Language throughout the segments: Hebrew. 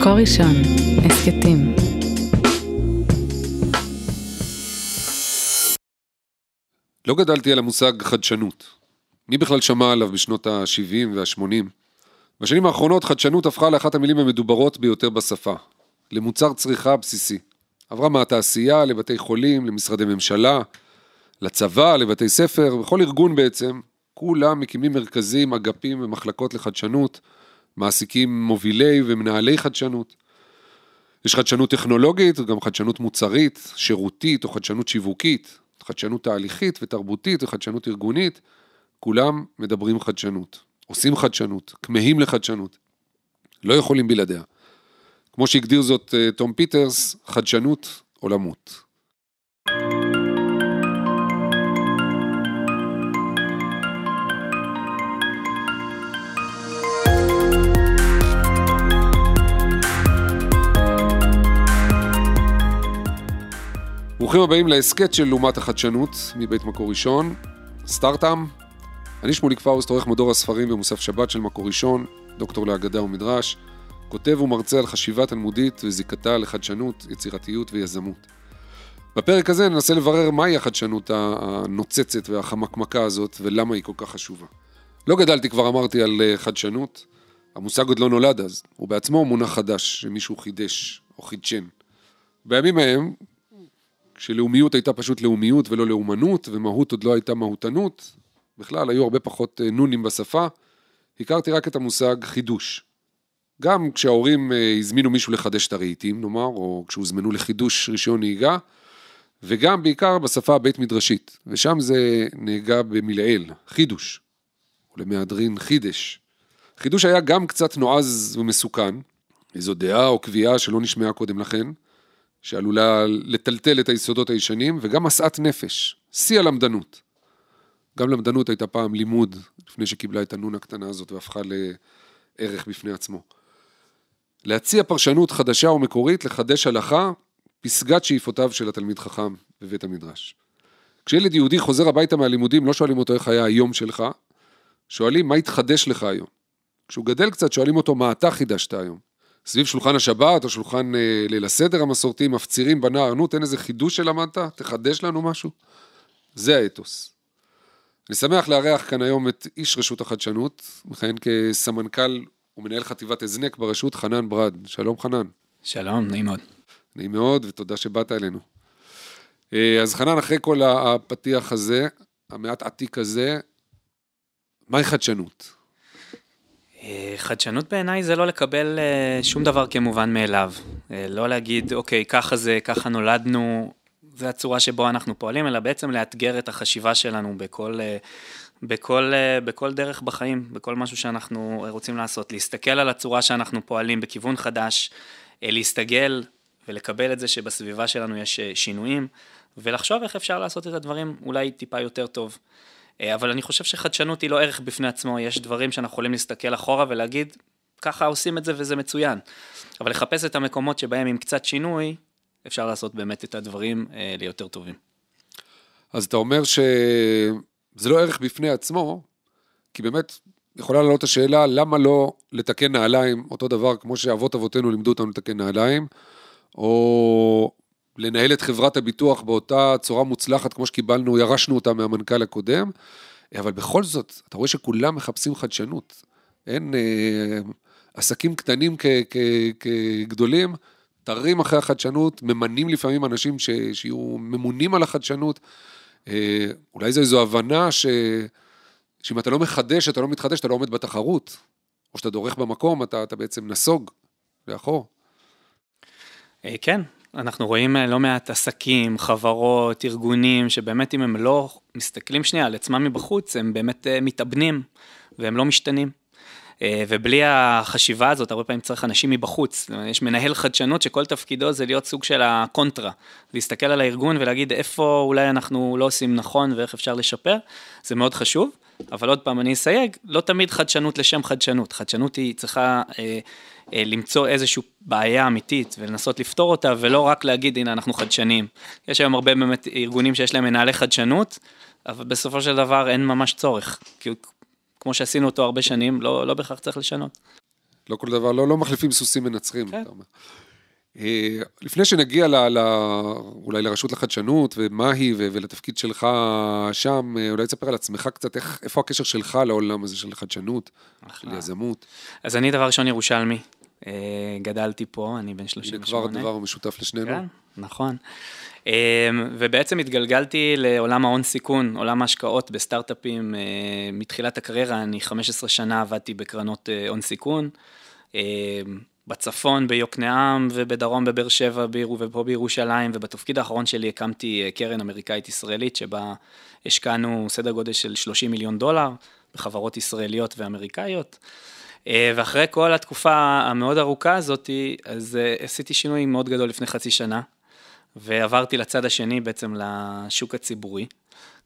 מקור ראשון, הסכתים. לא גדלתי על המושג חדשנות. מי בכלל שמע עליו בשנות ה-70 וה-80? בשנים האחרונות חדשנות הפכה לאחת המילים המדוברות ביותר בשפה. למוצר צריכה בסיסי. עברה מהתעשייה לבתי חולים, למשרדי ממשלה, לצבא, לבתי ספר, בכל ארגון בעצם, כולם מקימים מרכזים, אגפים ומחלקות לחדשנות, מעסיקים מובילי ומנהלי חדשנות. יש חדשנות טכנולוגית, גם חדשנות מוצרית, שירותית או חדשנות שיווקית, חדשנות תהליכית ותרבותית וחדשנות ארגונית, כולם מדברים חדשנות, עושים חדשנות, כמהים לחדשנות, לא יכולים בלעדיה. כמו שהגדיר זאת אה, תום פיטרס, חדשנות עולמות. ברוכים הבאים להסכת של לעומת החדשנות מבית מקור ראשון, סטארט-עם. אני שמוליק פאוסט, עורך מדור הספרים במוסף שבת של מקור ראשון, דוקטור להגדה ומדרש, כותב ומרצה על חשיבה תלמודית וזיקתה לחדשנות, יצירתיות ויזמות. בפרק הזה ננסה לברר מהי החדשנות הנוצצת והחמקמקה הזאת ולמה היא כל כך חשובה. לא גדלתי, כבר אמרתי, על אה, חדשנות. המושג עוד לא נולד אז, הוא בעצמו מונח חדש שמישהו חידש או חידשן. בימים ההם, כשלאומיות הייתה פשוט לאומיות ולא לאומנות, ומהות עוד לא הייתה מהותנות, בכלל היו הרבה פחות אה, נונים בשפה, הכרתי רק את המושג חידוש. גם כשההורים אה, הזמינו מישהו לחדש את הרהיטים, נאמר, או כשהוזמנו לחידוש רישיון נהיגה, וגם בעיקר בשפה הבית מדרשית, ושם זה נהיגה במילאל, חידוש, או למהדרין חידש. חידוש היה גם קצת נועז ומסוכן, איזו דעה או קביעה שלא נשמעה קודם לכן, שעלולה לטלטל את היסודות הישנים, וגם משאת נפש, שיא הלמדנות. גם למדנות הייתה פעם לימוד, לפני שקיבלה את הנון הקטנה הזאת והפכה לערך בפני עצמו. להציע פרשנות חדשה ומקורית, לחדש הלכה, פסגת שאיפותיו של התלמיד חכם בבית המדרש. כשילד יהודי חוזר הביתה מהלימודים, לא שואלים אותו איך היה היום שלך, שואלים מה התחדש לך היום. כשהוא גדל קצת, שואלים אותו מה אתה חידשת היום. סביב שולחן השבת או שולחן אה, ליל הסדר המסורתי, מפצירים בנער, נו, תן איזה חידוש שלמדת, תחדש לנו משהו. זה האתוס. אני שמח לארח כאן היום את איש רשות החדשנות, מכהן כסמנכ"ל ומנהל חטיבת הזנק ברשות, חנן ברד. שלום חנן. שלום, נעים מאוד. נעים מאוד, ותודה שבאת אלינו. אה, אז חנן, אחרי כל הפתיח הזה, המעט עתיק הזה, מהי חדשנות? אה, חדשנות בעיניי זה לא לקבל אה, שום דבר כמובן מאליו. לא להגיד, אוקיי, ככה זה, ככה נולדנו, זה הצורה שבו אנחנו פועלים, אלא בעצם לאתגר את החשיבה שלנו בכל, בכל, בכל דרך בחיים, בכל משהו שאנחנו רוצים לעשות. להסתכל על הצורה שאנחנו פועלים בכיוון חדש, להסתגל ולקבל את זה שבסביבה שלנו יש שינויים, ולחשוב איך אפשר לעשות את הדברים אולי טיפה יותר טוב. אה, אבל אני חושב שחדשנות היא לא ערך בפני עצמו, יש דברים שאנחנו יכולים להסתכל אחורה ולהגיד, ככה עושים את זה וזה מצוין. אבל לחפש את המקומות שבהם עם קצת שינוי, אפשר לעשות באמת את הדברים אה, ליותר טובים. אז אתה אומר שזה לא ערך בפני עצמו, כי באמת יכולה לעלות השאלה, למה לא לתקן נעליים, אותו דבר כמו שאבות אבותינו לימדו אותנו לתקן נעליים, או לנהל את חברת הביטוח באותה צורה מוצלחת כמו שקיבלנו, ירשנו אותה מהמנכ"ל הקודם, אבל בכל זאת, אתה רואה שכולם מחפשים חדשנות. אין אה, עסקים קטנים כגדולים, תרים אחרי החדשנות, ממנים לפעמים אנשים ש, שיהיו ממונים על החדשנות. אה, אולי זו איזו הבנה ש, שאם אתה לא מחדש, אתה לא מתחדש, אתה לא עומד בתחרות. או שאתה דורך במקום, אתה, אתה בעצם נסוג לאחור. אה, כן, אנחנו רואים אה, לא מעט עסקים, חברות, ארגונים, שבאמת אם הם לא מסתכלים שנייה על עצמם מבחוץ, הם באמת אה, מתאבנים והם לא משתנים. אה, ובלי החשיבה הזאת, הרבה פעמים צריך אנשים מבחוץ. יש מנהל חדשנות שכל תפקידו זה להיות סוג של הקונטרה. להסתכל על הארגון ולהגיד איפה אולי אנחנו לא עושים נכון ואיך אפשר לשפר, זה מאוד חשוב. אבל עוד פעם, אני אסייג, לא תמיד חדשנות לשם חדשנות. חדשנות היא צריכה אה, אה, למצוא איזושהי בעיה אמיתית ולנסות לפתור אותה, ולא רק להגיד, הנה, אנחנו חדשנים. יש היום הרבה באמת ארגונים שיש להם מנהלי חדשנות, אבל בסופו של דבר אין ממש צורך. כי כמו שעשינו אותו הרבה שנים, לא, לא בהכרח צריך לשנות. לא כל דבר, לא, לא מחליפים סוסים מנצחים, כן. אה, לפני שנגיע ל, ל, אולי לרשות לחדשנות ומה היא ו- ולתפקיד שלך שם, אה, אולי תספר על עצמך קצת, איך, איפה הקשר שלך לעולם הזה של חדשנות, של. יזמות. אז אני דבר ראשון ירושלמי, אה, גדלתי פה, אני בן הנה 38. כבר דבר משותף לשנינו. כן, נכון. ובעצם התגלגלתי לעולם ההון סיכון, עולם ההשקעות בסטארט-אפים. מתחילת הקריירה, אני 15 שנה עבדתי בקרנות הון סיכון. בצפון, ביוקנעם ובדרום בבאר שבע ביר- ופה בירושלים, ובתפקיד האחרון שלי הקמתי אה, קרן אמריקאית ישראלית, שבה השקענו סדר גודל של 30 מיליון דולר בחברות ישראליות ואמריקאיות. אה, ואחרי כל התקופה המאוד ארוכה הזאת, אז אה, עשיתי שינוי מאוד גדול לפני חצי שנה, ועברתי לצד השני בעצם לשוק הציבורי,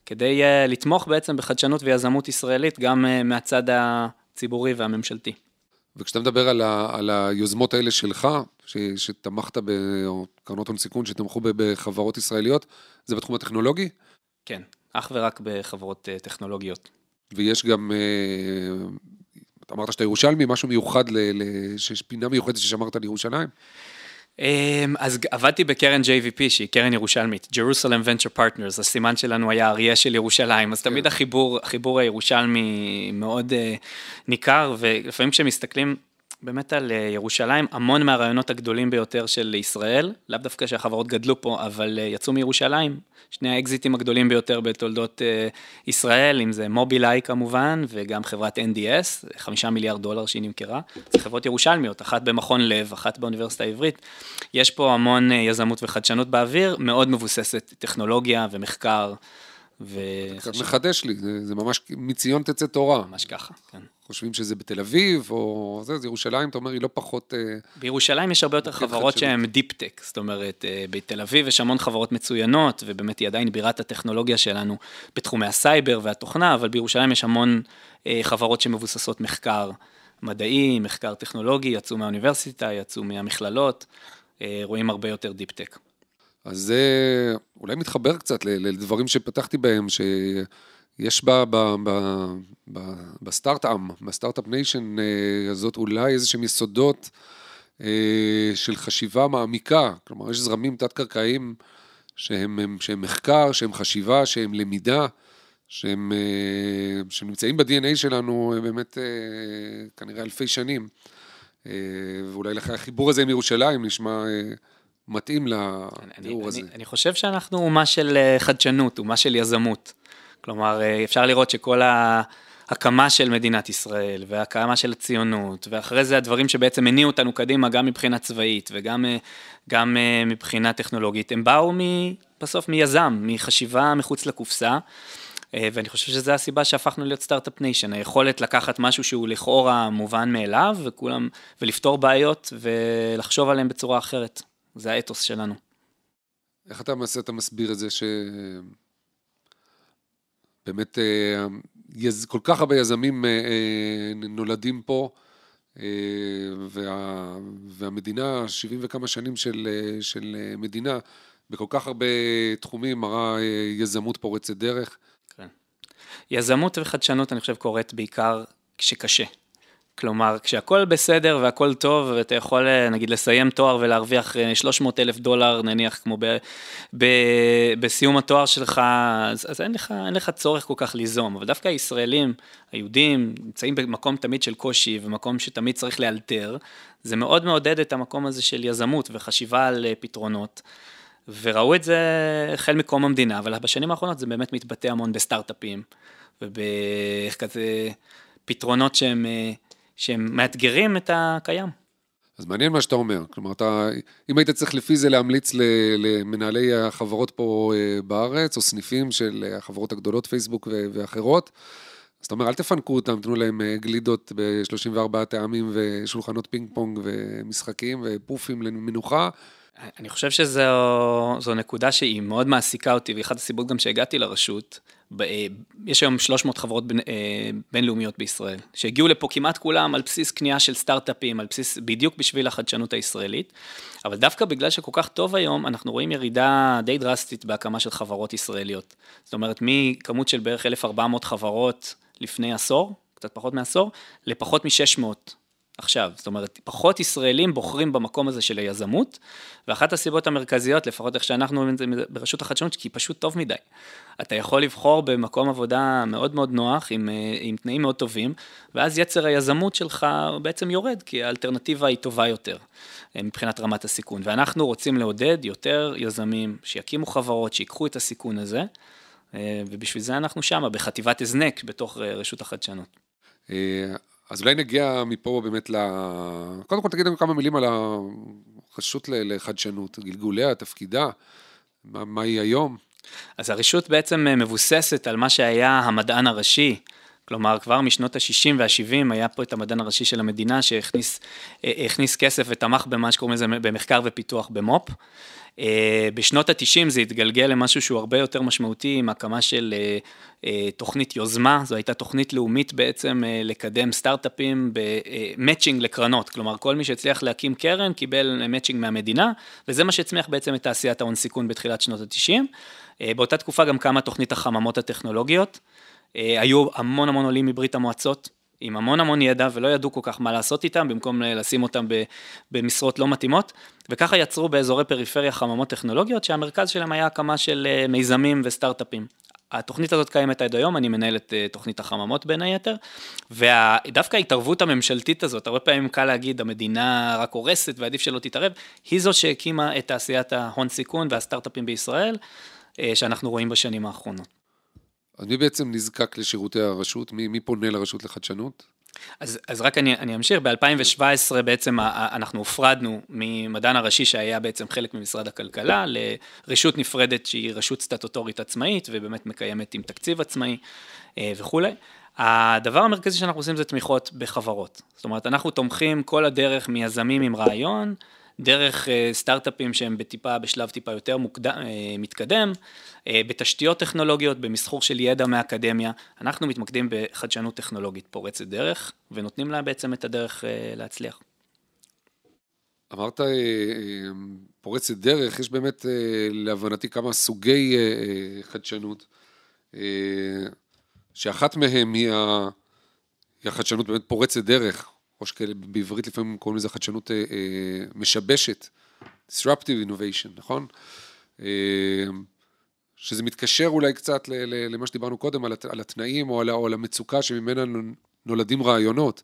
כדי לתמוך בעצם בחדשנות ויזמות ישראלית גם מהצד הציבורי והממשלתי. וכשאתה מדבר על, ה, על היוזמות האלה שלך, ש, שתמכת בקרנות הון סיכון, שתמכו ב- בחברות ישראליות, זה בתחום הטכנולוגי? כן, אך ורק בחברות אה, טכנולוגיות. ויש גם, אה, אתה אמרת שאתה ירושלמי, משהו מיוחד, ל, ל, שיש פינה מיוחדת ששמרת לירושלים? אמ, אז ג- עבדתי בקרן JVP, שהיא קרן ירושלמית, Jerusalem Venture Partners, הסימן שלנו היה אריה של ירושלים, אז תמיד החיבור, החיבור הירושלמי מאוד uh, ניכר, ולפעמים כשמסתכלים באמת על uh, ירושלים, המון מהרעיונות הגדולים ביותר של ישראל, לאו דווקא שהחברות גדלו פה, אבל uh, יצאו מירושלים, שני האקזיטים הגדולים ביותר בתולדות uh, ישראל, אם זה מובילאיי כמובן, וגם חברת NDS, חמישה מיליארד דולר שהיא נמכרה, זה חברות ירושלמיות, אחת במכון לב, אחת באוניברסיטה העברית. יש פה המון אה, יזמות וחדשנות באוויר, מאוד מבוססת טכנולוגיה ומחקר, קצת וממש מחדש לי, זה, זה ממש מציון תצא תורה. ככה, כן. חושבים שזה בתל אביב, או זה, זה ירושלים, אתה אומר, היא לא פחות... אה, בירושלים יש הרבה יותר חברות. שהן deep tech, זאת אומרת, אה, בתל אביב יש המון חברות מצוינות, ובאמת היא עדיין בירת הטכנולוגיה שלנו בתחומי הסייבר והתוכנה, אבל בירושלים יש המון אה, חברות שמבוססות מחקר מדעי, מחקר טכנולוגי, יצאו מהאוניברסיטה, יצאו מהמכללות, רואים הרבה יותר deep tech. אז זה אולי מתחבר קצת לדברים שפתחתי בהם, שיש ב, ב, ב, ב, בסטארט-אפ, ב start-up nation אה, הזאת אולי איזה שהם יסודות אה, של חשיבה מעמיקה, כלומר יש זרמים תת-קרקעיים שהם, הם, שהם מחקר, שהם חשיבה, שהם למידה, שהם, אה, שהם נמצאים ב-DNA שלנו באמת אה, כנראה אלפי שנים. ואולי לכן החיבור הזה עם ירושלים נשמע מתאים לתיאור הזה. אני, אני חושב שאנחנו אומה של חדשנות, אומה של יזמות. כלומר, אה, אפשר לראות שכל ההקמה של מדינת ישראל, וההקמה של הציונות, ואחרי זה הדברים שבעצם הניעו אותנו קדימה, גם מבחינה צבאית וגם אה, גם אה, מבחינה טכנולוגית, הם באו מ, בסוף מיזם, מחשיבה מחוץ לקופסה. ואני חושב שזו הסיבה שהפכנו להיות start-up nation, היכולת לקחת משהו שהוא לכאורה מובן מאליו, וכולם, ולפתור בעיות ולחשוב עליהם בצורה אחרת. זה האתוס שלנו. איך אתה, אתה מסביר את זה ש... באמת אה. כל כך הרבה יזמים אה, אה, נולדים פה, וה... והמדינה, 70 וכמה שנים של, של מדינה, בכל כך הרבה תחומים מראה אה, יזמות פורצת דרך. כן. יזמות וחדשנות, אני חושב, קורית בעיקר כשקשה. כלומר, כשהכול בסדר והכול טוב, ואתה יכול, אה, נגיד, לסיים תואר ולהרוויח אה, 300 אלף דולר, נניח, כמו ב, ב, בסיום התואר שלך, אז, אז אין, לך, אין לך צורך כל כך ליזום. אבל דווקא הישראלים, היהודים, נמצאים במקום תמיד של קושי, ומקום שתמיד צריך לאלתר. זה מאוד מעודד את המקום הזה של יזמות וחשיבה על אה, פתרונות. וראו את זה החל מקום המדינה, אבל בשנים האחרונות זה באמת מתבטא המון בסטארט-אפים, ובכזה פתרונות שהם, אה, שהם מאתגרים את הקיים. אז מעניין מה שאתה אומר. כלומר, אתה, אם היית צריך לפי זה להמליץ למנהלי החברות פה אה, בארץ, או סניפים של החברות הגדולות, פייסבוק ואחרות, אז אתה אומר, אל תפנקו אותם, תנו להם אה, גלידות ב-34 טעמים ושולחנות פינג פונג ומשחקים ופופים למנוחה. אני חושב שזו נקודה שהיא מאוד מעסיקה אותי, ואחת הסיבות גם שהגעתי לרשות, ב- אה, יש היום 300 חברות בין, אה, בינלאומיות בישראל, שהגיעו לפה כמעט כולם על בסיס קנייה של סטארט-אפים, על בסיס, בדיוק בשביל החדשנות הישראלית, אבל דווקא בגלל שכל כך טוב היום, אנחנו רואים ירידה די דרסטית בהקמה של חברות ישראליות. זאת אומרת, מכמות של בערך 1,400 חברות לפני עשור, קצת פחות מעשור, לפחות מ-600 עכשיו. זאת אומרת, פחות ישראלים בוחרים במקום הזה של היזמות, ואחת הסיבות המרכזיות, לפחות איך שאנחנו רואים את זה ברשות החדשנות, כי פשוט טוב מדי. אתה יכול לבחור במקום עבודה מאוד מאוד נוח, עם, אה, עם תנאים מאוד טובים, ואז יצר היזמות שלך בעצם יורד, כי האלטרנטיבה היא טובה יותר אה, מבחינת רמת הסיכון. ואנחנו רוצים לעודד יותר יזמים שיקימו חברות, שיקחו את הסיכון הזה, אה, ובשביל זה אנחנו שמה, בחטיבת הזנק, בתוך רשות החדשנות. אז אולי נגיע מפה באמת ל... קודם כל תגיד לנו כמה מילים על הרשות לחדשנות, גלגוליה, תפקידה, מה, מה היא היום? אז הרשות בעצם מבוססת על מה שהיה המדען הראשי, כלומר כבר משנות ה-60 וה-70 היה פה את המדען הראשי של המדינה שהכניס כסף ותמך במה שקוראים לזה במחקר ופיתוח במו"פ. אה, בשנות ה-90 זה התגלגל למשהו שהוא הרבה יותר משמעותי עם הקמה של אה, אה, תוכנית יוזמה, זו הייתה תוכנית לאומית בעצם לקדם סטארט-אפים במצ'ינג לקרנות, כלומר כל מי שהצליח להקים קרן קיבל מצ'ינג מהמדינה, וזה מה שהצמיח בעצם את תעשיית ההון סיכון בתחילת שנות ה-90. באותה תקופה גם קמה תוכנית החממות הטכנולוגיות, היו המון המון עולים מברית המועצות, עם המון המון ידע ולא ידעו כל כך מה לעשות איתם, במקום לשים אותם במשרות לא מתאימות, וככה יצרו באזורי פריפריה חממות טכנולוגיות, שהמרכז שלהם היה הקמה של אה, מיזמים וסטארט-אפים. התוכנית הזאת קיימת עד היום, אני מנהל את אה, תוכנית החממות בין היתר, ודווקא ההתערבות הממשלתית הזאת, הרבה פעמים קל להגיד, המדינה רק הורסת ועדיף שלא תתערב, היא זאת שהקימה את תעשיית ההון סיכון והסטארט-אפים בישראל, אה, שאנחנו רואים בשנים האחרונות. אז מי בעצם נזקק לשירותי הרשות? מי, מי פונה לרשות לחדשנות? אז, אז רק אני, אני אמשיך, ב-2017 בעצם אנחנו הופרדנו ממדען הראשי שהיה בעצם חלק ממשרד הכלכלה לרשות נפרדת שהיא רשות סטטוטורית עצמאית ובאמת מקיימת עם תקציב עצמאי אה, וכולי. הדבר המרכזי שאנחנו עושים זה תמיכות בחברות. זאת אומרת, אנחנו תומכים כל הדרך מיזמים עם רעיון, דרך אה, סטארט-אפים שהם בטיפה, בשלב טיפה יותר מוקדם, אה, מתקדם, אה, בתשתיות טכנולוגיות, במסחור של ידע מהאקדמיה. אנחנו מתמקדים בחדשנות טכנולוגית פורצת דרך, ונותנים לה בעצם את הדרך להצליח. אמרת פורצת דרך, יש באמת להבנתי כמה סוגי חדשנות, שאחת מהן היא החדשנות באמת פורצת דרך, או שכאלה בעברית לפעמים קוראים לזה חדשנות אה, אה, משבשת, disruptive innovation, נכון? אה, שזה מתקשר אולי קצת למה שדיברנו קודם, על התנאים או על, או על המצוקה שממנה נולדים רעיונות.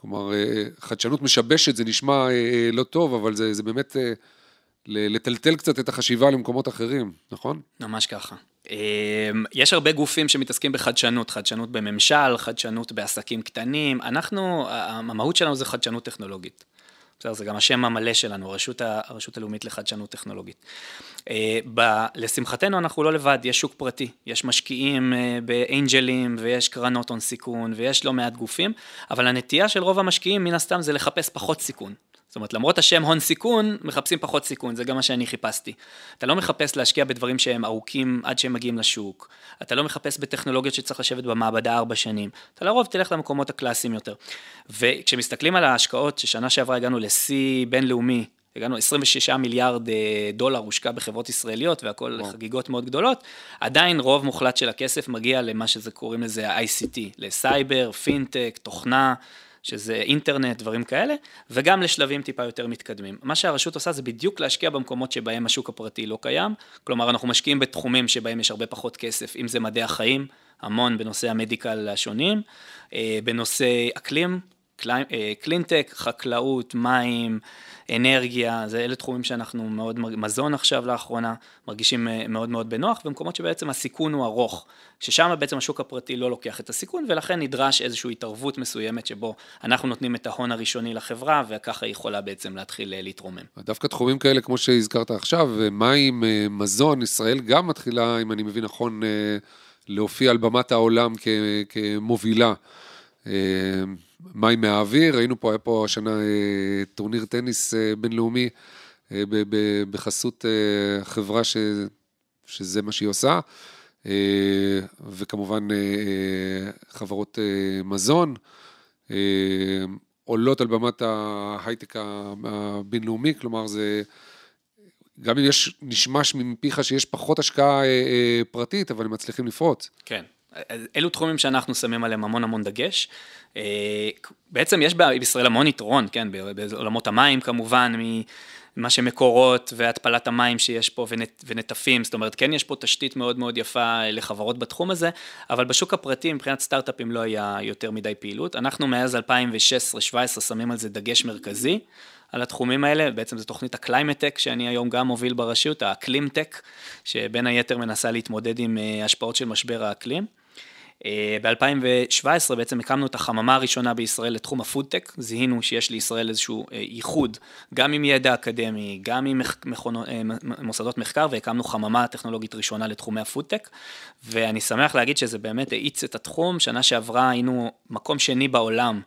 כלומר, אה, חדשנות משבשת זה נשמע אה, אה, לא טוב, אבל זה, זה באמת לטלטל קצת את החשיבה למקומות אחרים, נכון? ממש ככה. אמ, יש הרבה גופים שמתעסקים בחדשנות, חדשנות בממשל, חדשנות בעסקים קטנים, אנחנו, המהות שלנו זה חדשנות טכנולוגית. בסדר, זה גם השם המלא שלנו, הרשות, הרשות הלאומית לחדשנות טכנולוגית. אה, ב, לשמחתנו אנחנו לא לבד, יש שוק פרטי, יש משקיעים אה, באנג'לים ויש קרנות הון סיכון ויש לא מעט גופים, אבל הנטייה של רוב המשקיעים מן הסתם זה לחפש פחות סיכון. זאת אומרת, למרות השם הון סיכון, מחפשים פחות סיכון, זה גם מה שאני חיפשתי. אתה לא מחפש להשקיע בדברים שהם ארוכים עד שהם מגיעים לשוק, אתה לא מחפש בטכנולוגיות שצריך לשבת במעבדה ארבע שנים, אתה לרוב תלך למקומות הקלאסיים יותר. וכשמסתכלים על ההשקעות, ששנה שעברה הגענו לשיא בינלאומי, הגענו 26 מיליארד אה, דולר הושקע בחברות ישראליות והכל וואו. חגיגות מאוד גדולות, עדיין רוב מוחלט של הכסף מגיע למה שזה קוראים לזה ה-ICT, לסייבר, פינטק, תוכנה. שזה אינטרנט, דברים כאלה, וגם לשלבים טיפה יותר מתקדמים. מה שהרשות עושה זה בדיוק להשקיע במקומות שבהם השוק הפרטי לא קיים, כלומר אנחנו משקיעים בתחומים שבהם יש הרבה פחות כסף, אם זה מדעי החיים, המון בנושא המדיקל השונים, אה, בנושא אקלים, קלינטק, אה, חקלאות, מים, אנרגיה, זה אלה תחומים שאנחנו מאוד, מזון עכשיו לאחרונה, מרגישים אה, מאוד מאוד בנוח, במקומות שבעצם הסיכון הוא ארוך, ששם בעצם השוק הפרטי לא לוקח את הסיכון, ולכן נדרש איזושהי התערבות מסוימת שבו אנחנו נותנים את ההון הראשוני לחברה, וככה היא יכולה בעצם להתחיל אה, להתרומם. דווקא תחומים כאלה, כמו שהזכרת עכשיו, מים, מזון, ישראל גם מתחילה, אם אני מבין נכון, להופיע על במת העולם כמובילה. מים מהאוויר, ראינו פה, היה פה השנה אה, טורניר טניס אה, בינלאומי אה, בחסות חברה ש, שזה מה שהיא עושה, וכמובן חברות מזון, עולות על במת ההייטק הבינלאומי, כלומר זה, גם אם יש, נשמש מפיך שיש פחות השקעה פרטית, אבל הם מצליחים לפרוץ. כן, אלו תחומים שאנחנו שמים עליהם המון המון דגש. אה, בעצם יש בישראל המון יתרון, כן, בעולמות המים כמובן, ממה שמקורות והתפלת המים שיש פה ונט, ונטפים, זאת אומרת, כן יש פה תשתית מאוד מאוד יפה לחברות בתחום הזה, אבל בשוק הפרטי מבחינת סטארט-אפים לא היה יותר מדי פעילות. אנחנו מאז 2016-2017 שמים על זה דגש מרכזי. על התחומים האלה, בעצם זו תוכנית ה climate tech שאני היום גם מוביל ברשות, האקלים-טק, שבין היתר מנסה להתמודד עם אה, השפעות של משבר האקלים. אה, ב-2017 בעצם הקמנו את החממה הראשונה בישראל לתחום ה food tech, זיהינו שיש לישראל איזשהו אה, ייחוד, גם עם ידע אקדמי, גם עם מכונו, מוסדות מחקר, והקמנו חממה טכנולוגית ראשונה לתחומי הפודטק, ואני שמח להגיד שזה באמת האיץ את התחום, שנה שעברה היינו מקום שני בעולם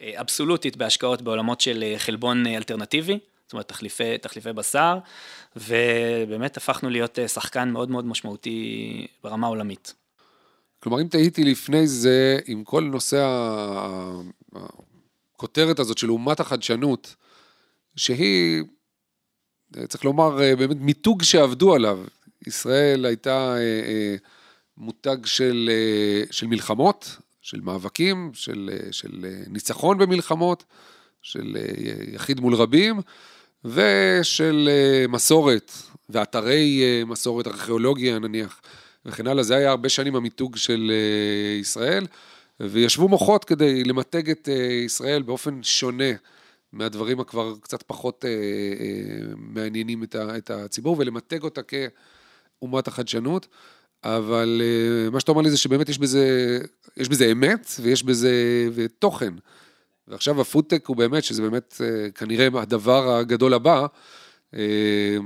אבסולוטית בהשקעות בעולמות של אה, חלבון אה, אלטרנטיבי, זאת אומרת תחליפי, תחליפי בשר, ובאמת הפכנו להיות אה, שחקן מאוד מאוד משמעותי ברמה העולמית. כלומר, אם תהיתי לפני זה, עם כל נושא הכותרת הזאת של אומת החדשנות, שהיא, צריך לומר, באמת מיתוג שעבדו עליו. ישראל הייתה מותג של, של מלחמות, של מאבקים, של, של ניצחון במלחמות, של יחיד מול רבים, ושל מסורת, ואתרי מסורת, ארכיאולוגיה נניח, וכן הלאה. זה היה הרבה שנים המיתוג של ישראל, וישבו מוחות כדי למתג את ישראל באופן שונה. מהדברים הכבר קצת פחות אה, אה, מעניינים את הציבור, ולמתג אותה כאומת החדשנות. אבל אה, מה שאתה אומר לי זה שבאמת יש בזה, יש בזה אמת ויש בזה תוכן. ועכשיו הפודטק הוא באמת, שזה באמת אה, כנראה הדבר הגדול הבא, אה,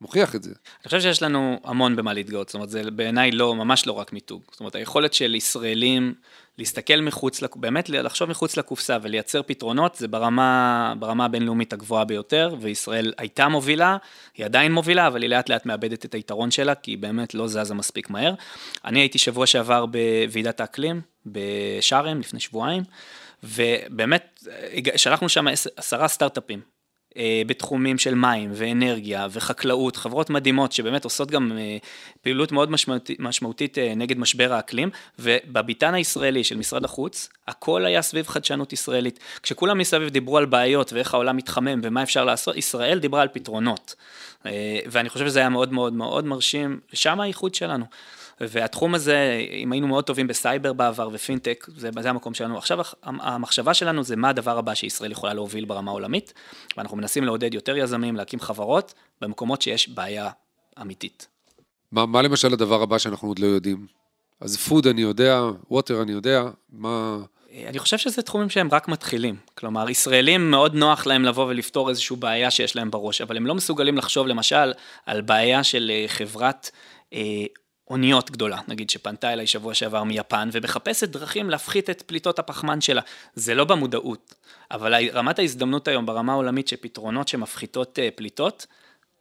מוכיח את זה. אני חושב שיש לנו המון במה להתגאות, זאת אומרת, זה בעיניי לא, ממש לא רק מיתוג. זאת אומרת, היכולת של ישראלים להסתכל מחוץ, באמת לחשוב מחוץ לקופסה ולייצר פתרונות, זה ברמה, ברמה הבינלאומית הגבוהה ביותר, וישראל הייתה מובילה, היא עדיין מובילה, אבל היא לאט לאט מאבדת את היתרון שלה, כי היא באמת לא זזה מספיק מהר. אני הייתי שבוע שעבר בוועידת האקלים, בשארם, לפני שבועיים, ובאמת, שלחנו שם עשרה סטארט-אפים. אה, בתחומים של מים ואנרגיה וחקלאות, חברות מדהימות שבאמת עושות גם אה, פעילות מאוד משמעותית, משמעותית אה, נגד משבר האקלים, ובביתן הישראלי של משרד החוץ, הכל היה סביב חדשנות ישראלית. כשכולם מסביב דיברו על בעיות ואיך העולם מתחמם ומה אפשר לעשות, ישראל דיברה על פתרונות. ואני חושב שזה היה מאוד מאוד מאוד מרשים, ושם הייחוד שלנו. והתחום הזה, אם היינו מאוד טובים בסייבר בעבר ופינטק, זה, זה המקום שלנו. עכשיו המחשבה שלנו זה מה הדבר הבא שישראל יכולה להוביל ברמה העולמית, ואנחנו מנסים לעודד יותר יזמים להקים חברות במקומות שיש בעיה אמיתית. מה, מה למשל הדבר הבא שאנחנו עוד לא יודעים? אז פוד אני יודע, ווטר אני יודע, מה... אני חושב שזה תחומים שהם רק מתחילים. כלומר, ישראלים מאוד נוח להם לבוא ולפתור איזושהי בעיה שיש להם בראש, אבל הם לא מסוגלים לחשוב למשל על בעיה של אה, חברת אה, אוניות גדולה, נגיד שפנתה אליי שבוע שעבר מיפן ומחפשת דרכים להפחית את פליטות הפחמן שלה. זה לא במודעות, אבל רמת ההזדמנות היום ברמה העולמית שפתרונות שמפחיתות אה, פליטות,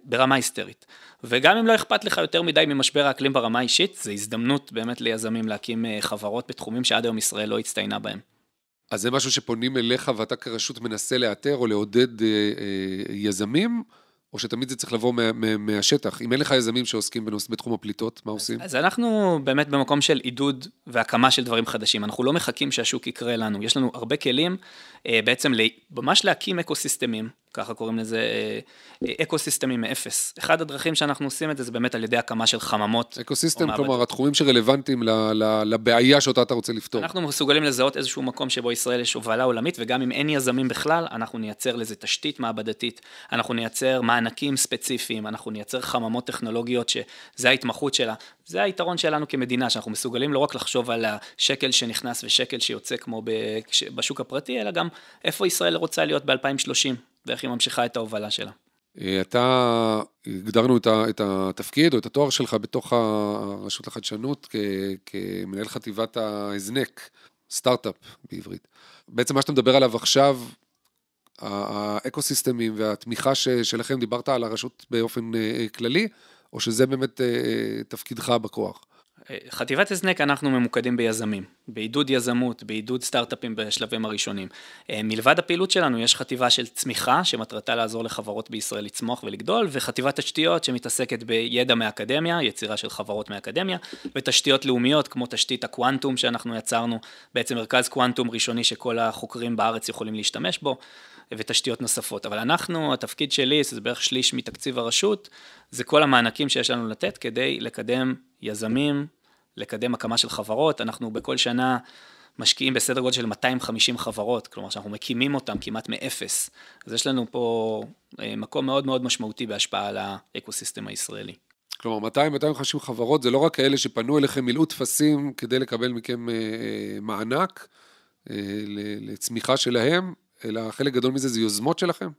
ברמה היסטרית. וגם אם לא אכפת לך יותר מדי ממשבר האקלים ברמה האישית, זו הזדמנות באמת ליזמים להקים אה, חברות בתחומים שעד היום ישראל לא הצטיינה בהם. אז זה משהו שפונים אליך ואתה כרשות מנסה לאתר או לעודד אה, אה, יזמים? או שתמיד זה צריך לבוא מה, מה, מהשטח? אם אין לך יזמים שעוסקים בנוס, בתחום הפליטות, מה עושים? אז אנחנו באמת במקום של עידוד והקמה של דברים חדשים. אנחנו לא מחכים שהשוק יקרה לנו. יש לנו הרבה כלים בעצם ממש להקים אקו-סיסטמים, ככה קוראים לזה אה, אקו-סיסטמים מאפס. אחד הדרכים שאנחנו עושים את זה, זה באמת על ידי הקמה של חממות. אקו-סיסטם, כלומר, התחומים שרלוונטיים לבעיה שאותה אתה רוצה לפתור. אנחנו מסוגלים לזהות איזשהו מקום שבו ישראל יש הובלה עולמית, וגם אם אין יזמים בכלל, אנחנו נייצר לזה תשתית מעבדתית, אנחנו נייצר מענקים ספציפיים, אנחנו נייצר חממות טכנולוגיות שזה ההתמחות שלה. זה היתרון שלנו כמדינה, שאנחנו מסוגלים לא רק לחשוב על השקל שנכנס ושקל שיוצא כמו בשוק הפרטי, אלא גם איפה ישראל רוצה להיות ב-2030, ואיך היא ממשיכה את ההובלה שלה. אה, אתה, הגדרנו את התפקיד או את התואר שלך בתוך הרשות לחדשנות כמנהל חטיבת ההזנק, סטארט-אפ בעברית. בעצם מה שאתה מדבר עליו עכשיו, האקו-סיסטמים והתמיכה שלכם, דיברת על הרשות באופן אה, כללי, או שזה באמת תפקידך בכוח? חטיבת הזנק אנחנו ממוקדים ביזמים, בעידוד יזמות, בעידוד סטארט-אפים בשלבים הראשונים. אה, מלבד הפעילות שלנו יש חטיבה של צמיחה שמטרתה לעזור לחברות בישראל לצמוח ולגדול, וחטיבת תשתיות שמתעסקת בידע מהאקדמיה, יצירה של חברות מהאקדמיה, ותשתיות לאומיות כמו תשתית הקוונטום שאנחנו יצרנו, בעצם מרכז קוונטום ראשוני שכל החוקרים בארץ יכולים להשתמש בו. ותשתיות נוספות. אבל אנחנו, התפקיד שלי, שזה בערך שליש מתקציב הרשות, זה כל המענקים שיש לנו לתת כדי לקדם יזמים, לקדם הקמה של חברות. אנחנו בכל שנה משקיעים בסדר גודל של 250 חברות, כלומר שאנחנו מקימים אותם כמעט מאפס. אז יש לנו פה אה, מקום מאוד מאוד משמעותי בהשפעה על האקוסיסטם הישראלי. כלומר, 200-250 חברות זה לא רק כאלה שפנו אליכם, מילאו טפסים כדי לקבל מכם אה, אה, מענק לצמיחה שלהם, אלא חלק גדול מזה זה יוזמות שלכם?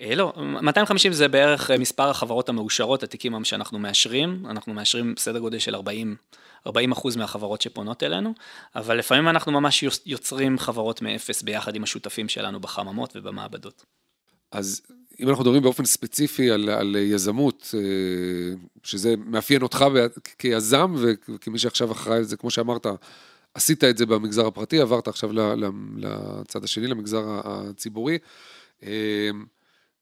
אה, לא, 250 זה בערך אה, מספר החברות המאושרות, התיקים שאנחנו מאשרים, אנחנו מאשרים סדר גודל של 40, 40 אחוז מהחברות שפונות אלינו, אבל לפעמים אנחנו ממש יוצרים חברות מאפס ביחד עם השותפים שלנו בחממות ובמעבדות. אז אם אנחנו מדברים באופן ספציפי על, על יזמות, אה, שזה מאפיין אותך כיזם וכמי שעכשיו אחראי על זה, כמו שאמרת, עשית את זה במגזר הפרטי, עברת עכשיו לצד השני, למגזר הציבורי. אמ,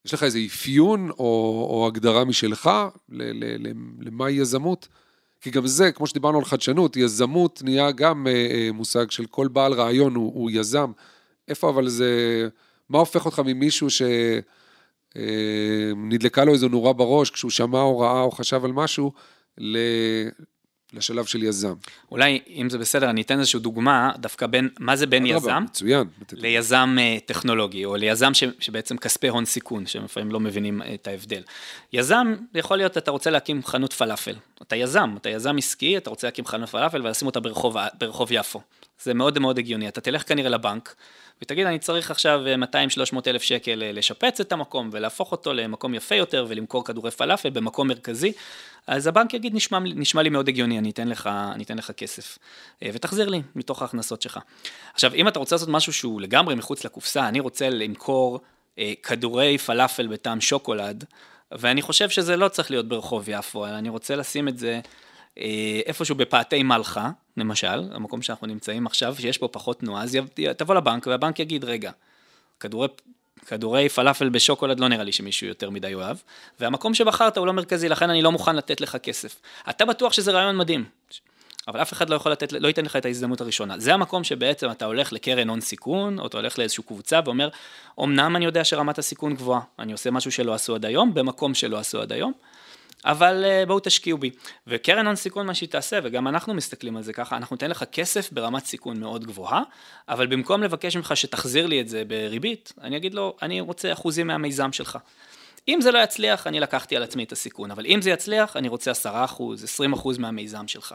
יש לך איזה אפיון או, או הגדרה משלך למהי יזמות? כי גם זה, כמו שדיברנו על חדשנות, יזמות נהיה גם אה, אה, מושג של כל בעל רעיון הוא, הוא יזם. איפה אבל זה, מה הופך אותך ממישהו שנדלקה אה, לו איזו נורה בראש כשהוא שמע או ראה או חשב על משהו, לשלב של יזם. אולי, אם זה בסדר, אני אתן איזושהי דוגמה, דווקא בין, מה זה בין יזם? מצוין. ליזם אה, טכנולוגי, או ליזם ש, שבעצם כספי הון סיכון, שלפעמים לא מבינים את ההבדל. יזם, יכול להיות, אתה רוצה להקים חנות פלאפל. אתה יזם, אתה יזם עסקי, אתה רוצה להקים חנות פלאפל ולשים אותה ברחוב, ברחוב יפו. זה מאוד מאוד הגיוני. אתה תלך כנראה לבנק, ותגיד, אני צריך עכשיו 200-300 אה, אלף שקל אה, לשפץ את המקום ולהפוך אותו למקום יפה יותר ולמכור כדורי פלאפל במקום מרכזי, אז הבנק יגיד, נשמע, נשמע לי מאוד הגיוני, אני אתן, לך, אני אתן לך כסף, אה, ותחזיר לי מתוך ההכנסות שלך. עכשיו, אם אתה רוצה לעשות משהו שהוא לגמרי מחוץ לקופסה, אני רוצה למכור כדורי פלאפל בטעם שוקולד, ואני חושב שזה לא צריך להיות ברחוב יפו, אלא אני רוצה לשים את זה איפשהו בפאתי מלחה, למשל, המקום שאנחנו נמצאים עכשיו, שיש פה פחות תנועה, אז תבוא לבנק והבנק יגיד, רגע, כדורי, כדורי פלאפל בשוקולד לא נראה לי שמישהו יותר מדי אוהב, והמקום שבחרת הוא לא מרכזי, לכן אני לא מוכן לתת לך כסף. אתה בטוח שזה רעיון מדהים, אבל אף אחד לא יכול לתת, לא ייתן לך את ההזדמנות הראשונה. זה המקום שבעצם אתה הולך לקרן הון סיכון, או אתה הולך לאיזושהי קבוצה ואומר, אמנם אני יודע שרמת הסיכון גבוהה, אני עושה משהו שלא עשו עד היום, במקום שלא עשו עד היום, אבל אה, בואו תשקיעו בי. וקרן הון סיכון מה שהיא תעשה, וגם אנחנו מסתכלים על זה ככה, אנחנו ניתן לך כסף ברמת סיכון מאוד גבוהה, אבל במקום לבקש ממך שתחזיר לי את זה בריבית, אני אגיד לו, אני רוצה אחוזים מהמיזם שלך. אם זה לא יצליח, אני לקחתי על עצמי את הסיכון, אבל אם זה יצליח, אני רוצה 10 אחוז, 20 אחוז מהמיזם שלך.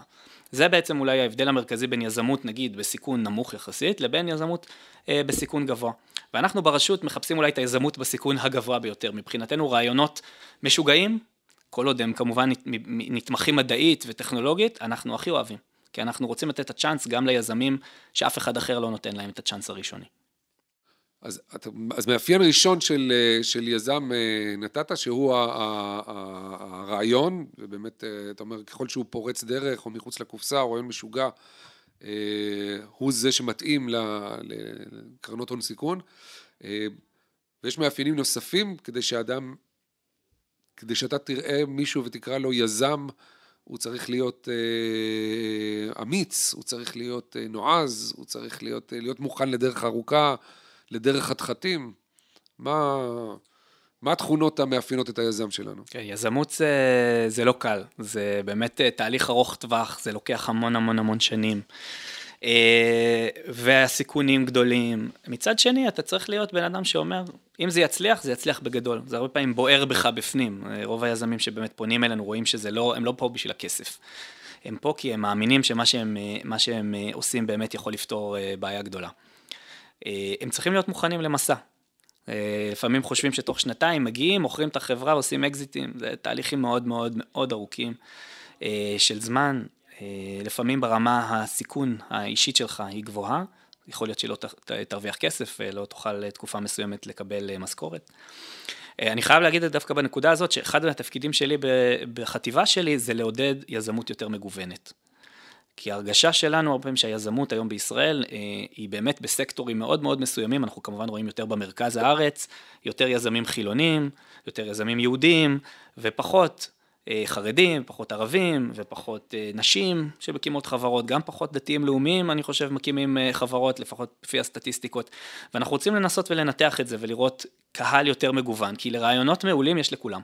זה בעצם אולי ההבדל המרכזי בין יזמות, נגיד, בסיכון נמוך יחסית, לבין יזמות אה, בסיכון גבוה. ואנחנו ברשות מחפשים אולי את היזמות בסיכון הגבוה ביותר. מבחינתנו רעיונות משוגעים, כל עוד הם כמובן נתמכים מדעית וטכנולוגית, אנחנו הכי אוהבים. כי אנחנו רוצים לתת את הצ'אנס גם ליזמים שאף אחד אחר לא נותן להם את הצ'אנס הראשוני. אז, אז מאפיין ראשון של, של יזם אה, נתת, שהוא הרעיון, ובאמת, אה, אתה אומר, ככל שהוא פורץ דרך או מחוץ לקופסה, או רעיון משוגע, אה, הוא זה שמתאים לקרנות הון סיכון. ויש מאפיינים נוספים כדי שאדם כדי שאתה תראה מישהו ותקרא לו יזם, הוא צריך להיות אה, אמיץ, הוא צריך להיות אה, נועז, הוא צריך להיות, אה, להיות מוכן לדרך ארוכה, לדרך חתחתים. מה, מה התכונות המאפיינות את היזם שלנו? כן, יזמות זה, זה לא קל, זה באמת אה, תהליך ארוך טווח, זה לוקח המון המון המון שנים. אה, והסיכונים גדולים. מצד שני, אתה צריך להיות בן אדם שאומר, אם זה יצליח, זה יצליח בגדול. זה הרבה פעמים בוער בך בפנים. אה, רוב היזמים שבאמת פונים אלינו רואים שזה לא, הם לא פה בשביל הכסף. הם פה כי הם מאמינים שמה שהם, אה, שהם עושים באמת יכול לפתור בעיה גדולה. הם צריכים להיות מוכנים למסע. לפעמים חושבים שתוך שנתיים מגיעים, מוכרים את החברה, עושים אקזיטים, זה תהליכים מאוד מאוד מאוד ארוכים של זמן, אה, לפעמים ברמה הסיכון האישית שלך היא גבוהה, יכול להיות שלא תרוויח כסף ולא תוכל תקופה מסוימת לקבל אה, משכורת. אה, אני חייב להגיד דווקא בנקודה הזאת, שאחד מהתפקידים שלי בחטיבה שלי זה לעודד יזמות יותר מגוונת. כי ההרגשה שלנו הרבה פעמים שהיזמות היום בישראל אה, היא באמת בסקטורים מאוד מאוד מסוימים, אנחנו כמובן רואים יותר במרכז הארץ, יותר יזמים חילונים, יותר יזמים יהודים, ופחות אה, חרדים, פחות ערבים ופחות אה, נשים שמקימות חברות, גם פחות דתיים לאומיים, אני חושב, מקימים אה, חברות, לפחות לפי הסטטיסטיקות. ואנחנו רוצים לנסות ולנתח את זה ולראות קהל יותר מגוון, כי לרעיונות מעולים יש לכולם.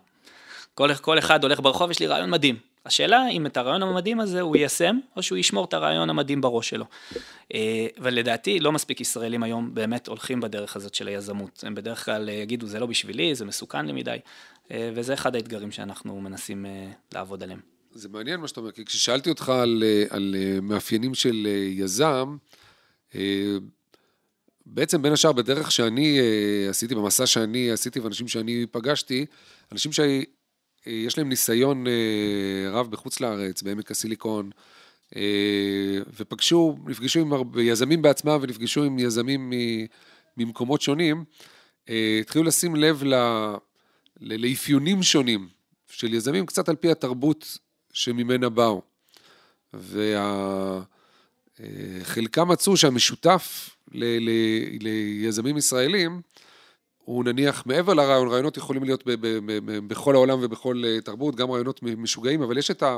כל, כל אחד הולך ברחוב, יש לי רעיון מדהים. השאלה אם את הרעיון המדהים הזה הוא יישם, או שהוא ישמור את הרעיון המדהים בראש שלו. ולדעתי לא מספיק ישראלים היום באמת הולכים בדרך הזאת של היזמות. הם בדרך כלל יגידו זה לא בשבילי, זה מסוכן לי מדי. אה, וזה אחד האתגרים שאנחנו מנסים אה, לעבוד עליהם. זה מעניין מה שאתה אומר, כי כששאלתי אותך על, אה, על מאפיינים של יזם, בעצם בין השאר בדרך שאני עשיתי, במסע שאני עשיתי ואנשים שאני פגשתי, אנשים שיש להם ניסיון רב בחוץ לארץ, בעמק הסיליקון, ופגשו, נפגשו עם הרבה יזמים בעצמם ונפגשו עם יזמים ממקומות שונים, התחילו לשים לב ל... לאפיונים שונים של יזמים, קצת על פי התרבות שממנה באו. וחלקם מצאו שהמשותף ל, ל, ליזמים ישראלים, הוא נניח מעבר לרעיון, רעיונות יכולים להיות ב, ב, ב, בכל העולם ובכל אה, תרבות, גם רעיונות משוגעים, אבל יש את ה...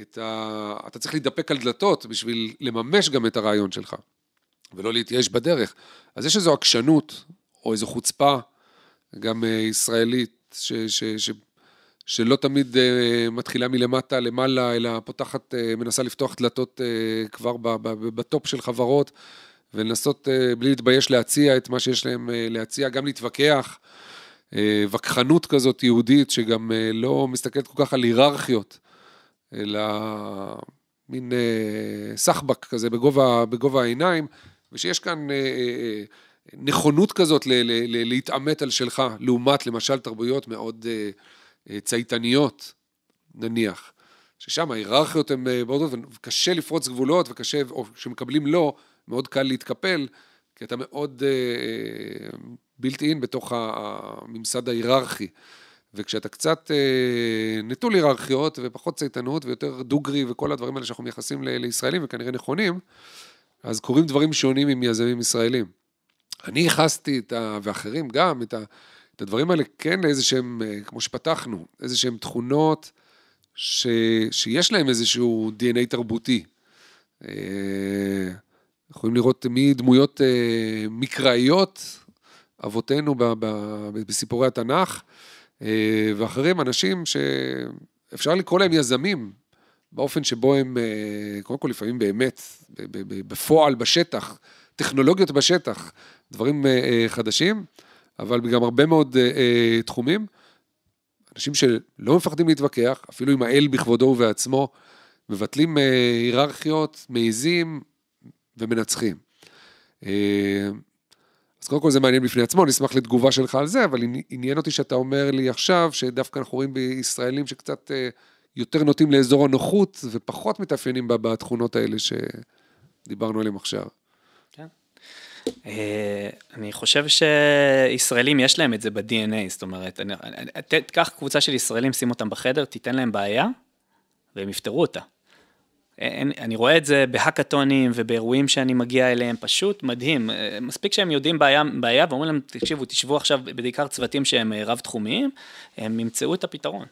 את ה... אתה צריך להתדפק על דלתות בשביל לממש גם את הרעיון שלך, ולא להתייאש בדרך. אז יש איזו עקשנות, או איזו חוצפה, גם אה, ישראלית, ש, ש, ש, שלא תמיד uh, מתחילה מלמטה למעלה, אלא פותחת, uh, מנסה לפתוח דלתות כבר בטופ של חברות, ולנסות בלי להתבייש להציע את מה שיש להם להציע, גם להתווכח. וכחנות כזאת יהודית, שגם לא מסתכלת כל כך על היררכיות, אלא מין סחבק כזה בגובה, בגובה העיניים, ושיש כאן... Uh, uh, נכונות כזאת ל- ל- ל- להתעמת על שלך, לעומת למשל תרבויות מאוד uh, צייתניות, נניח, ששם ההיררכיות הן uh, מאוד, וקשה לפרוץ גבולות, וקשה, או כשמקבלים לא, מאוד קל להתקפל, כי אתה מאוד בלתי אין בתוך הממסד ההיררכי. וכשאתה קצת uh, נטול היררכיות ופחות צייתנות ויותר דוגרי וכל הדברים האלה שאנחנו מייחסים ל- לישראלים וכנראה נכונים, אז קורים דברים שונים עם יזמים ישראלים. אני ייחסתי את ה... ואחרים גם, את, ה... את הדברים האלה כן לאיזה שהם, אה, כמו שפתחנו, איזה שהם תכונות ש... שיש להם איזשהו DNA תרבותי. אה, יכולים לראות מדמויות אה, מקראיות, אבותינו ב... ב... בסיפורי התנ"ך, ואחרים אנשים שאפשר לקרוא להם יזמים, באופן שבו הם, קודם כל לפעמים באמת, בפועל, בשטח, טכנולוגיות בשטח, דברים אה, אה, חדשים, אבל גם הרבה מאוד אה, תחומים. אנשים שלא מפחדים להתווכח, אפילו עם האל בכבודו ובעצמו, מבטלים היררכיות, מעיזים ומנצחים. אז קודם כל זה מעניין בפני עצמו, אני אשמח לתגובה שלך על זה, אבל עניין אותי שאתה אומר לי עכשיו, שדווקא אנחנו רואים בישראלים שקצת יותר נוטים לאזור הנוחות, ופחות מתאפיינים בתכונות האלה שדיברנו עליהן עכשיו. אה, אני חושב שישראלים יש להם את זה ב-DNA, זאת אומרת, תיקח קבוצה של ישראלים, שים אותם בחדר, תיתן להם בעיה, והם יפתרו אותה. אין, אני רואה את זה בהאקתונים ובאירועים שאני מגיע אליהם, פשוט מדהים. אה, מספיק שהם יודעים בעיה, בעיה ואומרים להם, תקשיבו, תשבו עכשיו, בעיקר צוותים שהם אה, רב-תחומיים, הם ימצאו את הפתרון.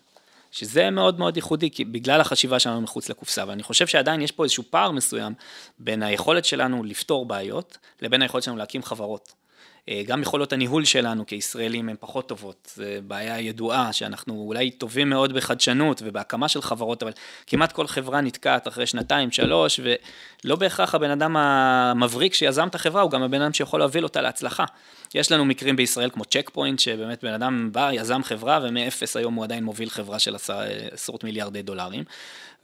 שזה מאוד מאוד ייחודי, כי בגלל החשיבה שלנו מחוץ לקופסה, ואני חושב שעדיין יש פה איזשהו פער מסוים בין היכולת שלנו לפתור בעיות, לבין היכולת שלנו להקים חברות. אה, גם יכולות הניהול שלנו כישראלים הן פחות טובות, זו בעיה ידועה שאנחנו אולי טובים מאוד בחדשנות ובהקמה של חברות, אבל כמעט כל חברה נתקעת אחרי שנתיים, שלוש, ולא בהכרח הבן אדם המבריק שיזם את החברה הוא גם הבן אדם שיכול להוביל אותה להצלחה. יש לנו מקרים בישראל כמו צ'ק פוינט, שבאמת בן אדם בא, יזם חברה, ומאפס היום הוא עדיין מוביל חברה של עשרות מיליארדי דולרים.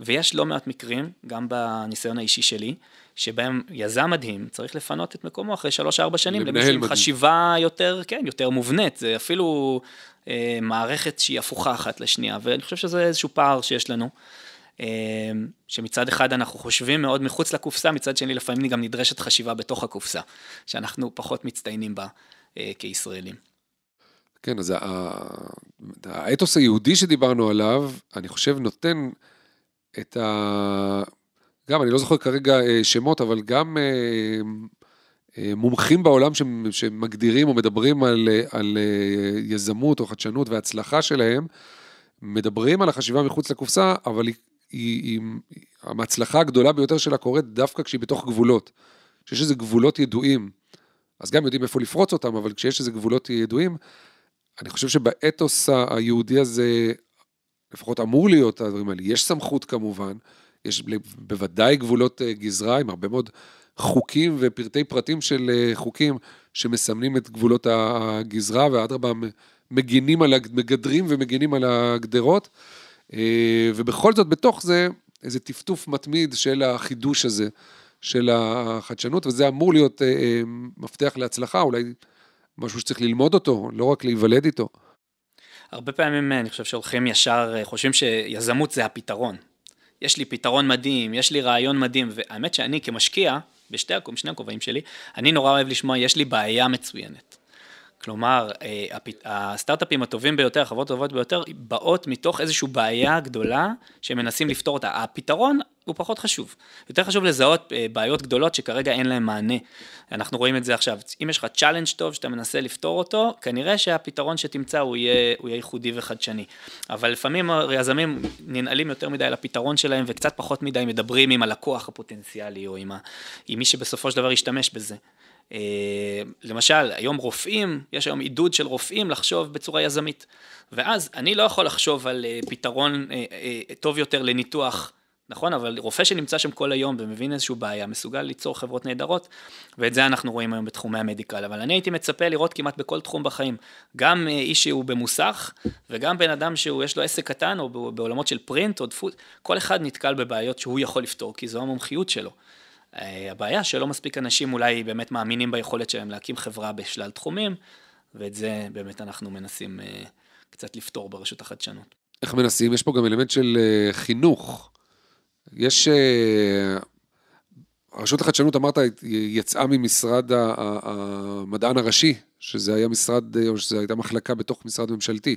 ויש לא מעט מקרים, גם בניסיון האישי שלי, שבהם יזם מדהים צריך לפנות את מקומו אחרי שלוש-ארבע שנים למישהו עם חשיבה יותר, כן, יותר מובנית, זה אפילו אה, מערכת שהיא הפוכה אחת לשנייה, ואני חושב שזה איזשהו פער שיש לנו. אה, שמצד אחד אנחנו חושבים מאוד מחוץ לקופסה, מצד שני לפעמים גם נדרשת חשיבה בתוך הקופסה, שאנחנו פחות מצטיינים בה אה, כישראלים. כן, אז האתוס היהודי שדיברנו עליו, אני חושב נותן את, ה... גם, אני לא זוכר כרגע שמות, אבל גם מומחים בעולם שמגדירים או מדברים על, על יזמות או חדשנות והצלחה שלהם, מדברים על החשיבה מחוץ לקופסה, אבל היא, היא, היא, ההצלחה הגדולה ביותר שלה קורית דווקא כשהיא בתוך גבולות. כשיש איזה גבולות ידועים, אז גם יודעים איפה לפרוץ אותם, אבל כשיש איזה גבולות ידועים, אני חושב שבאתוס היהודי הזה, לפחות אמור להיות הדברים האלה. יש סמכות כמובן, יש בוודאי גבולות אה, גזרה עם הרבה מאוד חוקים ופרטי פרטים של אה, חוקים שמסמנים את גבולות הגזרה, ואדרבה מגינים על, מגדרים ומגינים על הגדרות. אה, ובכל זאת, בתוך זה, איזה טפטוף מתמיד של החידוש הזה, של החדשנות, וזה אמור להיות מפתח להצלחה, אולי משהו שצריך ללמוד אותו, לא רק להיוולד איתו. הרבה פעמים אני חושב שהולכים ישר, חושבים שיזמות זה הפתרון. יש לי פתרון מדהים, יש לי רעיון מדהים, והאמת שאני כמשקיע, בשני הכובעים שלי, אני נורא אוהב לשמוע, יש לי בעיה מצוינת. כלומר, אה, הסטארט-אפים הטובים ביותר, החברות הטובות ביותר, באות מתוך איזושהי בעיה גדולה שמנסים לפתור אותה. הפתרון הוא פחות חשוב. יותר חשוב לזהות אה, בעיות גדולות שכרגע אין להן מענה. אנחנו רואים את זה עכשיו. אם יש לך challenge טוב שאתה מנסה לפתור אותו, כנראה שהפתרון שתמצא הוא יהיה, הוא יהיה ייחודי וחדשני. אבל לפעמים היזמים ננעלים יותר מדי על הפתרון שלהם וקצת פחות מדי מדברים עם הלקוח הפוטנציאלי או עם, ה, עם מי שבסופו של דבר ישתמש בזה. אה, למשל, היום רופאים, יש היום עידוד של רופאים לחשוב בצורה יזמית. ואז אני לא יכול לחשוב על אה, פתרון טוב יותר לניתוח, נכון? אבל רופא שנמצא שם כל היום ומבין איזושהי בעיה, מסוגל ליצור חברות נהדרות, ואת זה אנחנו רואים היום בתחומי המדיקל. אבל אני הייתי מצפה לראות כמעט בכל תחום בחיים, גם איש שהוא במוסך, וגם בן אדם שהוא, יש לו עסק קטן, או בעולמות של פרינט או דפוס, כל אחד נתקל בבעיות שהוא יכול לפתור, כי זו המומחיות שלו. אה, הבעיה שלא מספיק אנשים אולי באמת מאמינים ביכולת שלהם להקים חברה בשלל תחומים, ואת זה באמת אנחנו מנסים אה, קצת לפתור ברשות החדשנות. איך מנסים? יש פה גם אלמנט של אה, חינוך. יש... רשות החדשנות, אמרת, יצאה ממשרד המדען הראשי, שזה היה משרד, או שזו הייתה מחלקה בתוך משרד ממשלתי.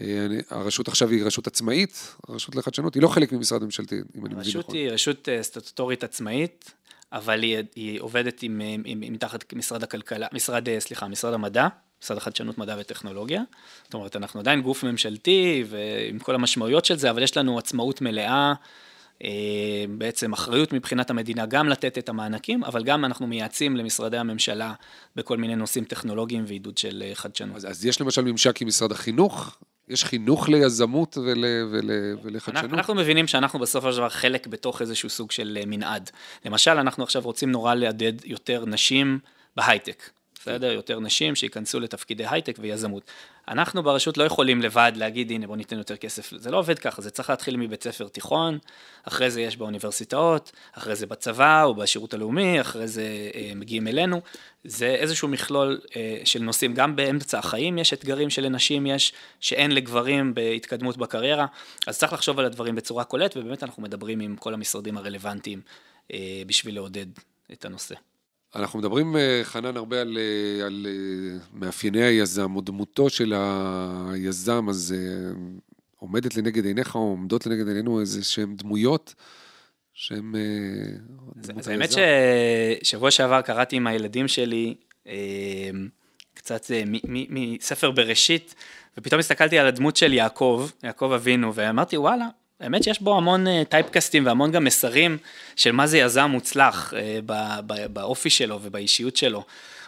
אה, הרשות עכשיו היא רשות עצמאית, הרשות לחדשנות, היא לא חלק ממשרד ממשלתי, אם אני מבין נכון. הרשות היא רשות אה, סטטוטורית עצמאית, אבל היא, היא עובדת עם, עם, עם, עם תחת משרד הכלכלה, משרד, אה, סליחה, משרד המדע, משרד החדשנות, מדע וטכנולוגיה. זאת אומרת, אנחנו עדיין גוף ממשלתי ועם כל המשמעויות של זה, אבל יש לנו עצמאות מלאה. בעצם אחריות מבחינת המדינה גם לתת את המענקים, אבל גם אנחנו מייעצים למשרדי הממשלה בכל מיני נושאים טכנולוגיים ועידוד של חדשנות. אז, אז יש למשל ממשק עם משרד החינוך, יש חינוך ליזמות ול, ול, ולחדשנות? אנחנו מבינים שאנחנו בסופו של דבר חלק בתוך איזשהו סוג של אה, מנעד. למשל, אנחנו עכשיו רוצים נורא לעדד יותר נשים בהייטק. בסדר? יותר נשים שייכנסו לתפקידי הייטק ויזמות. אנחנו ברשות לא יכולים לבד להגיד, הנה בוא ניתן יותר כסף, זה לא עובד ככה, זה צריך להתחיל מבית ספר תיכון, אחרי זה יש באוניברסיטאות, אחרי זה בצבא או בשירות הלאומי, אחרי זה אה, מגיעים אלינו. זה איזשהו מכלול אה, של נושאים, גם באמצע החיים יש אתגרים שלנשים יש, שאין לגברים בהתקדמות בקריירה, אז צריך לחשוב על הדברים בצורה כוללת, ובאמת אנחנו מדברים עם כל המשרדים הרלוונטיים אה, בשביל לעודד את הנושא. אנחנו מדברים, אה, חנן, הרבה על, אה, על אה, מאפייני היזם, או דמותו של היזם, אז עומדת לנגד עיניך, או עומדות לנגד עינינו איזה שהן דמויות שהן... אז האמת ששבוע שעבר קראתי עם הילדים שלי קצת מספר בראשית, ופתאום הסתכלתי על הדמות של יעקב, יעקב אבינו, ואמרתי, וואלה, האמת שיש בו המון טייפקסטים והמון גם מסרים של מה זה יזם מוצלח אה, באופי שלו ובאישיות שלו.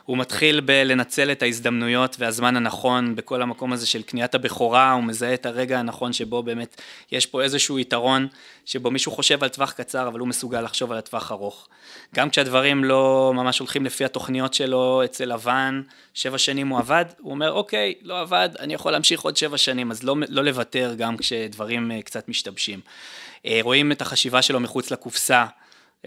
הוא מתחיל בלנצל את ההזדמנויות והזמן הנכון בכל המקום הזה של קניית הבכורה, הוא מזהה את הרגע הנכון שבו באמת יש פה איזשהו יתרון, שבו מישהו חושב על טווח קצר, אבל הוא מסוגל לחשוב על הטווח ארוך. גם כשהדברים לא ממש הולכים לפי התוכניות שלו אצל לבן, שבע שנים הוא עבד, הוא אומר, אוקיי, לא עבד, אני יכול להמשיך עוד שבע שנים, אז לא, לא לוותר גם כשדברים אה, קצת משתבשים. אה, רואים את החשיבה שלו מחוץ לקופסה.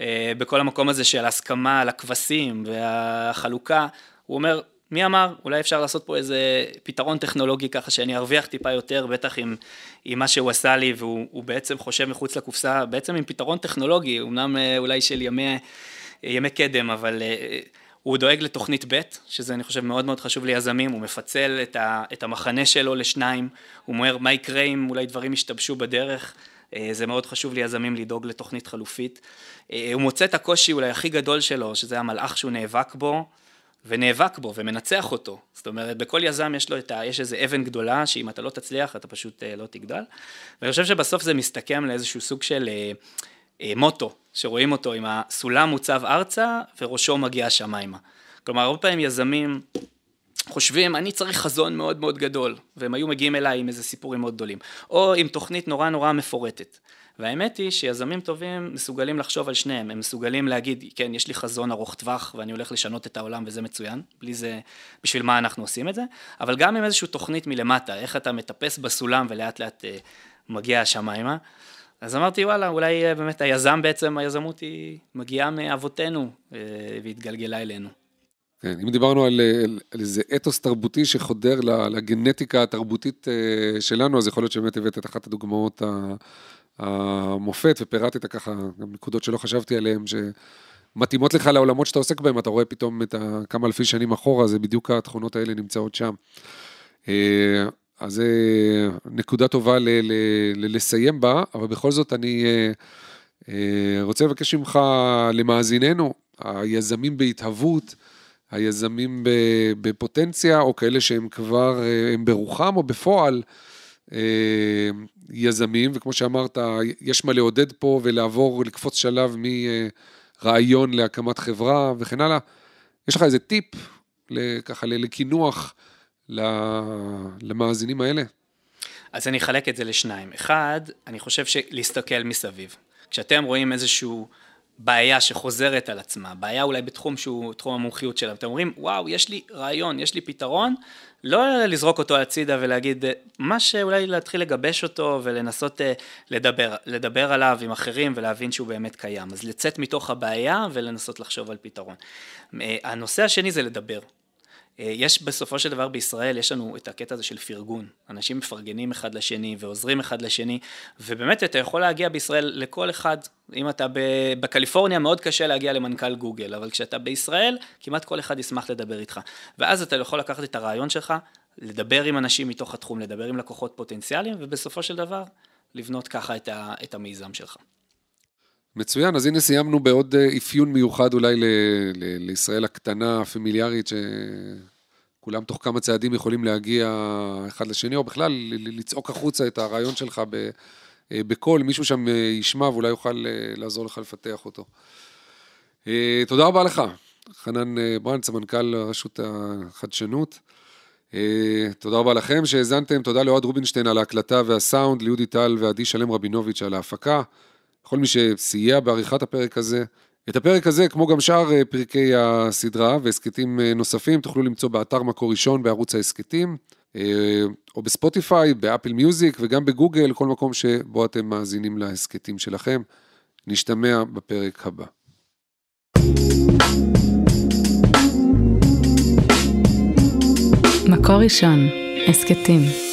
אה, בכל המקום הזה של הסכמה על הכבשים והחלוקה, הוא אומר, מי אמר, אולי אפשר לעשות פה איזה פתרון טכנולוגי ככה שאני ארוויח טיפה יותר, בטח עם, עם מה שהוא עשה לי, והוא בעצם חושב מחוץ לקופסה, בעצם עם פתרון טכנולוגי, אמנם אה, אולי של ימי, ימי קדם, אבל אה, הוא דואג לתוכנית ב', שזה אני חושב מאוד מאוד חשוב ליזמים, הוא מפצל את, ה, את המחנה שלו לשניים, הוא אומר מה יקרה אם אולי דברים ישתבשו בדרך, אה, זה מאוד חשוב ליזמים לדאוג לתוכנית חלופית. אה, הוא מוצא את הקושי אולי הכי גדול שלו, שזה המלאך שהוא נאבק בו, ונאבק בו ומנצח אותו. זאת אומרת, בכל יזם יש לו את ה... יש איזה אבן גדולה, שאם אתה לא תצליח, אתה פשוט לא תגדל. ואני חושב שבסוף זה מסתכם לאיזשהו סוג של מוטו, שרואים אותו עם הסולם מוצב ארצה, וראשו מגיע השמיימה. כלומר, הרבה פעמים יזמים חושבים, אני צריך חזון מאוד מאוד גדול, והם היו מגיעים אליי עם איזה סיפורים מאוד גדולים, או עם תוכנית נורא נורא מפורטת. והאמת היא שיזמים טובים מסוגלים לחשוב על שניהם, הם מסוגלים להגיד, כן, יש לי חזון ארוך טווח ואני הולך לשנות את העולם וזה מצוין, בלי זה, בשביל מה אנחנו עושים את זה, אבל גם עם איזושהי תוכנית מלמטה, איך אתה מטפס בסולם ולאט לאט אה, מגיע השמיימה. אז אמרתי, וואלה, אולי אה, באמת היזם בעצם, היזמות היא מגיעה מאבותינו אה, והתגלגלה אלינו. כן, אם דיברנו על, על, על איזה אתוס תרבותי שחודר לגנטיקה התרבותית אה, שלנו, אז יכול להיות שבאמת הבאת את אחת הדוגמאות המופת, ופירטת ככה גם נקודות שלא חשבתי עליהן, שמתאימות לך לעולמות שאתה עוסק בהם, אתה רואה פתאום את כמה אלפי שנים אחורה, זה בדיוק התכונות האלה נמצאות שם. אה, אז זה נקודה טובה ל, ל, ל, לסיים בה, אבל בכל זאת אני אה, רוצה לבקש ממך, למאזיננו, היזמים בהתהוות, היזמים בפוטנציה, או כאלה שהם כבר, אה, הם ברוחם או בפועל אה, יזמים, וכמו שאמרת, יש מה לעודד פה ולעבור, לקפוץ שלב מרעיון להקמת חברה וכן הלאה. יש לך איזה טיפ, ככה לקינוח למאזינים האלה? אז אני אחלק את זה לשניים. אחד, אני חושב שלהסתכל מסביב. כשאתם רואים איזשהו בעיה שחוזרת על עצמה, בעיה אולי בתחום שהוא תחום המומחיות שלהם, אתם אומרים, וואו, יש לי רעיון, יש לי פתרון, לא לזרוק אותו הצידה ולהגיד, מה שאולי להתחיל לגבש אותו ולנסות אה, לדבר, לדבר עליו עם אחרים ולהבין שהוא באמת קיים. אז לצאת מתוך הבעיה ולנסות לחשוב על פתרון. אה, הנושא השני זה לדבר. אה, יש בסופו של דבר בישראל, יש לנו את הקטע הזה של פרגון. אנשים מפרגנים אחד לשני ועוזרים אחד לשני, ובאמת אתה יכול להגיע בישראל לכל אחד, אם אתה בקליפורניה מאוד קשה להגיע למנכ"ל גוגל, אבל כשאתה בישראל, כמעט כל אחד ישמח לדבר איתך. ואז אתה יכול לקחת את הרעיון שלך, לדבר עם אנשים מתוך התחום, לדבר עם לקוחות פוטנציאליים, ובסופו של דבר, לבנות ככה את, ה, את המיזם שלך. מצוין, אז הנה סיימנו בעוד אה, אפיון מיוחד אולי ל, ל, לישראל הקטנה, הפמיליארית, שכולם תוך כמה צעדים יכולים להגיע אחד לשני, או בכלל לצעוק החוצה את הרעיון שלך אה, בקול, מישהו שם אה, ישמע ואולי יוכל לעזור לך לפתח אותו. תודה רבה לך, חנן ברנד, סמנכ"ל רשות החדשנות. תודה רבה לכם שהאזנתם, תודה לאוהד רובינשטיין על ההקלטה והסאונד, ליהודי טל ועדי שלם רבינוביץ' על ההפקה. כל מי שסייע בעריכת הפרק הזה. את הפרק הזה, כמו גם שאר אה, פרקי הסדרה והסכתים אה, נוספים, תוכלו למצוא באתר מקור ראשון בערוץ ההסכתים, אה, או בספוטיפיי, באפל מיוזיק וגם בגוגל, כל מקום שבו אתם מאזינים להסכתים שלכם. נשתמע בפרק הבא. מקור ראשון, הסכתים.